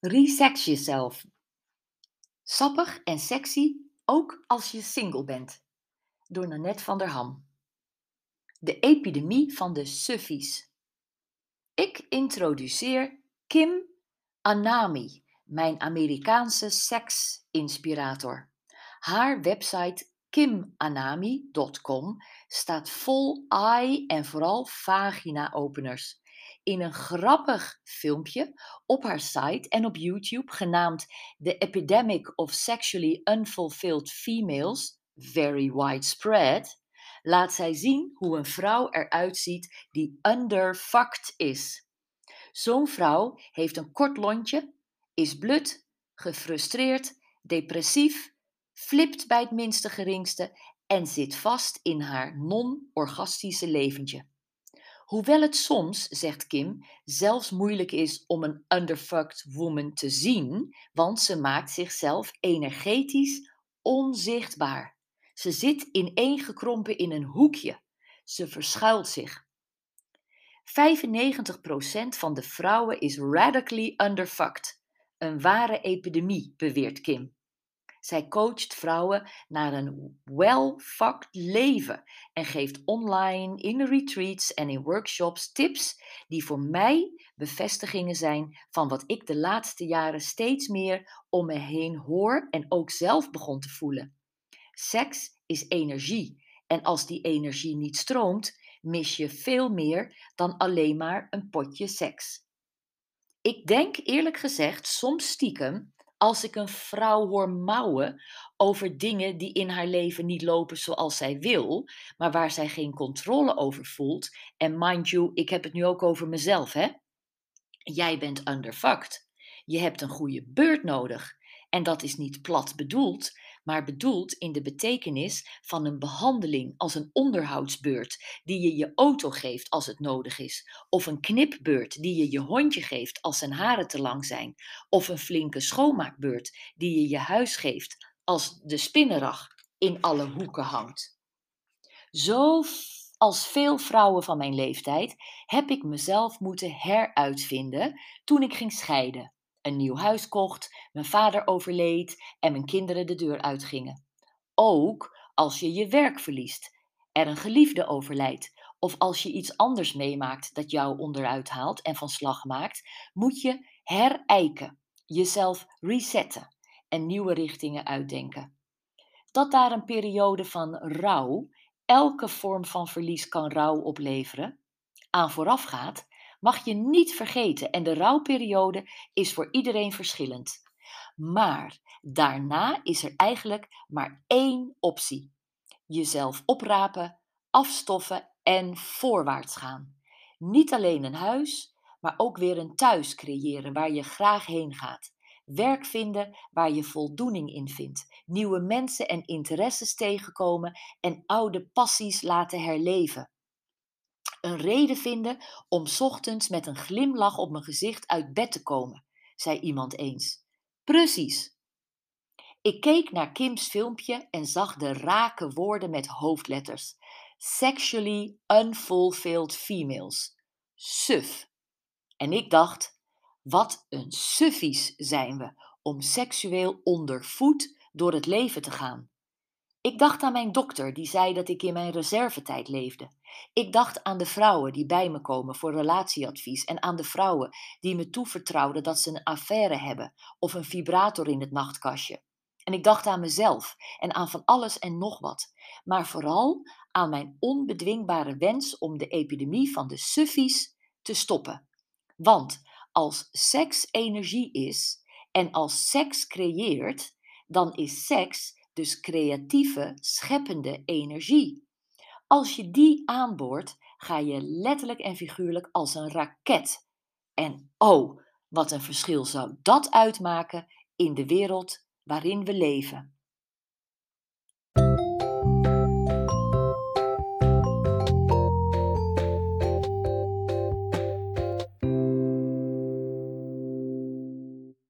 Resex jezelf. Sappig en sexy, ook als je single bent. Door Nanette van der Ham. De epidemie van de suffies. Ik introduceer Kim Anami, mijn Amerikaanse seksinspirator. Haar website kimanami.com staat vol eye en vooral vagina-openers in een grappig filmpje op haar site en op YouTube genaamd The Epidemic of Sexually Unfulfilled Females, Very Widespread, laat zij zien hoe een vrouw eruit ziet die underfucked is. Zo'n vrouw heeft een kort lontje, is blut, gefrustreerd, depressief, flipt bij het minste geringste en zit vast in haar non-orgastische leventje. Hoewel het soms, zegt Kim, zelfs moeilijk is om een underfucked woman te zien, want ze maakt zichzelf energetisch onzichtbaar. Ze zit ineengekrompen in een hoekje. Ze verschuilt zich. 95% van de vrouwen is radically underfucked. Een ware epidemie, beweert Kim. Zij coacht vrouwen naar een well-fucked leven en geeft online, in retreats en in workshops tips die voor mij bevestigingen zijn van wat ik de laatste jaren steeds meer om me heen hoor en ook zelf begon te voelen. Seks is energie en als die energie niet stroomt, mis je veel meer dan alleen maar een potje seks. Ik denk eerlijk gezegd soms stiekem als ik een vrouw hoor mouwen over dingen die in haar leven niet lopen zoals zij wil, maar waar zij geen controle over voelt. En mind you, ik heb het nu ook over mezelf, hè? Jij bent underfucked. Je hebt een goede beurt nodig. En dat is niet plat bedoeld, maar bedoeld in de betekenis van een behandeling als een onderhoudsbeurt die je je auto geeft als het nodig is, of een knipbeurt die je je hondje geeft als zijn haren te lang zijn, of een flinke schoonmaakbeurt die je je huis geeft als de spinnenrag in alle hoeken hangt. Zo als veel vrouwen van mijn leeftijd heb ik mezelf moeten heruitvinden toen ik ging scheiden een nieuw huis kocht, mijn vader overleed en mijn kinderen de deur uitgingen. Ook als je je werk verliest, er een geliefde overlijdt of als je iets anders meemaakt dat jou onderuit haalt en van slag maakt, moet je herijken, jezelf resetten en nieuwe richtingen uitdenken. Dat daar een periode van rouw, elke vorm van verlies kan rouw opleveren, aan vooraf gaat, mag je niet vergeten. En de rouwperiode is voor iedereen verschillend. Maar daarna is er eigenlijk maar één optie: jezelf oprapen, afstoffen en voorwaarts gaan. Niet alleen een huis, maar ook weer een thuis creëren waar je graag heen gaat. Werk vinden waar je voldoening in vindt. Nieuwe mensen en interesses tegenkomen en oude passies laten herleven een reden vinden om ochtends met een glimlach op mijn gezicht uit bed te komen, zei iemand eens. Precies. Ik keek naar Kim's filmpje en zag de rake woorden met hoofdletters. Sexually unfulfilled females. Suf. En ik dacht, wat een suffies zijn we om seksueel ondervoed door het leven te gaan. Ik dacht aan mijn dokter die zei dat ik in mijn reservetijd leefde. Ik dacht aan de vrouwen die bij me komen voor relatieadvies en aan de vrouwen die me toevertrouwden dat ze een affaire hebben of een vibrator in het nachtkastje. En ik dacht aan mezelf en aan van alles en nog wat, maar vooral aan mijn onbedwingbare wens om de epidemie van de suffies te stoppen. Want als seks energie is en als seks creëert, dan is seks dus creatieve, scheppende energie. Als je die aanboort, ga je letterlijk en figuurlijk als een raket. En oh, wat een verschil zou dat uitmaken in de wereld waarin we leven.